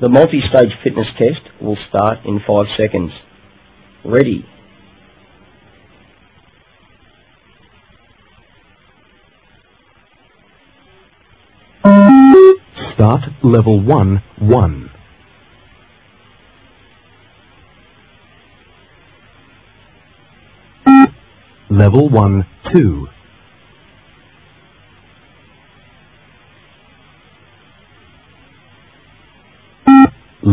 The multi-stage fitness test will start in 5 seconds. Ready. Start level 1, 1. Level 1, 2.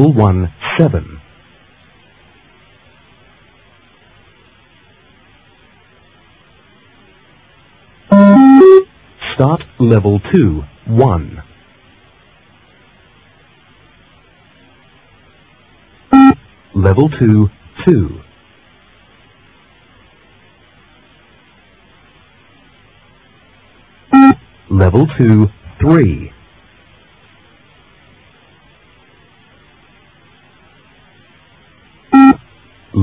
double one seven. Start level two one. Level two two. Level two three.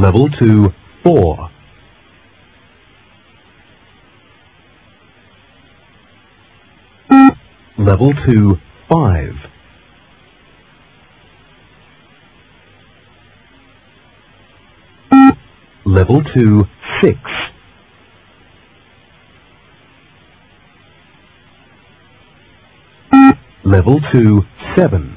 level two 4. Level two 5. Level two 6. Level two 7.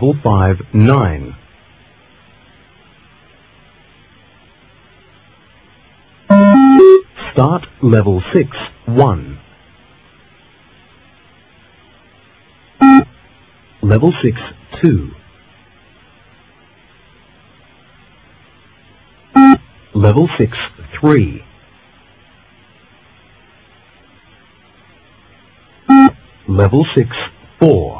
level 5, 9. Start level 6, 1. Level 6, 2. Level 6, 3. Level 6, 4.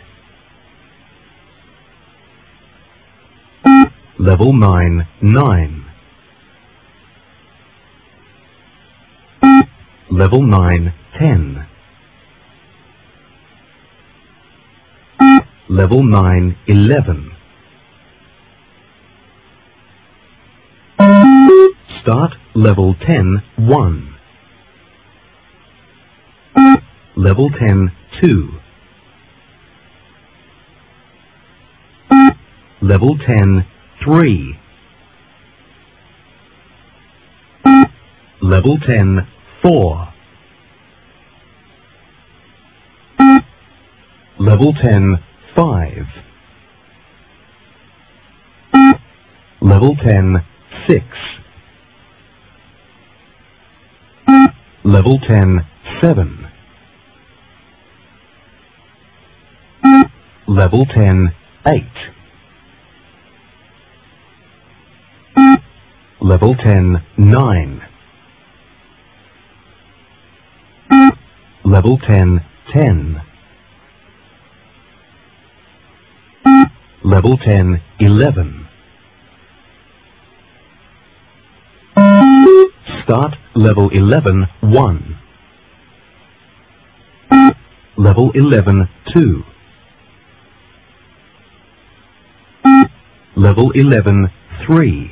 level 9, 9. Level 9, 10. Level 9, 11. Start level 10, 1. Level 10, 2. Level 10, 3. Level 10, 4. Level 10, 5. Level 10, 6. Level 10, 7. Level 10, 8. Level 10, 9. Level 10, 10. Level 10, 11. Start level 11, 1. Level 11, 2. Level 11, 3.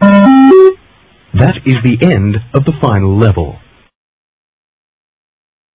That is the end of the final level.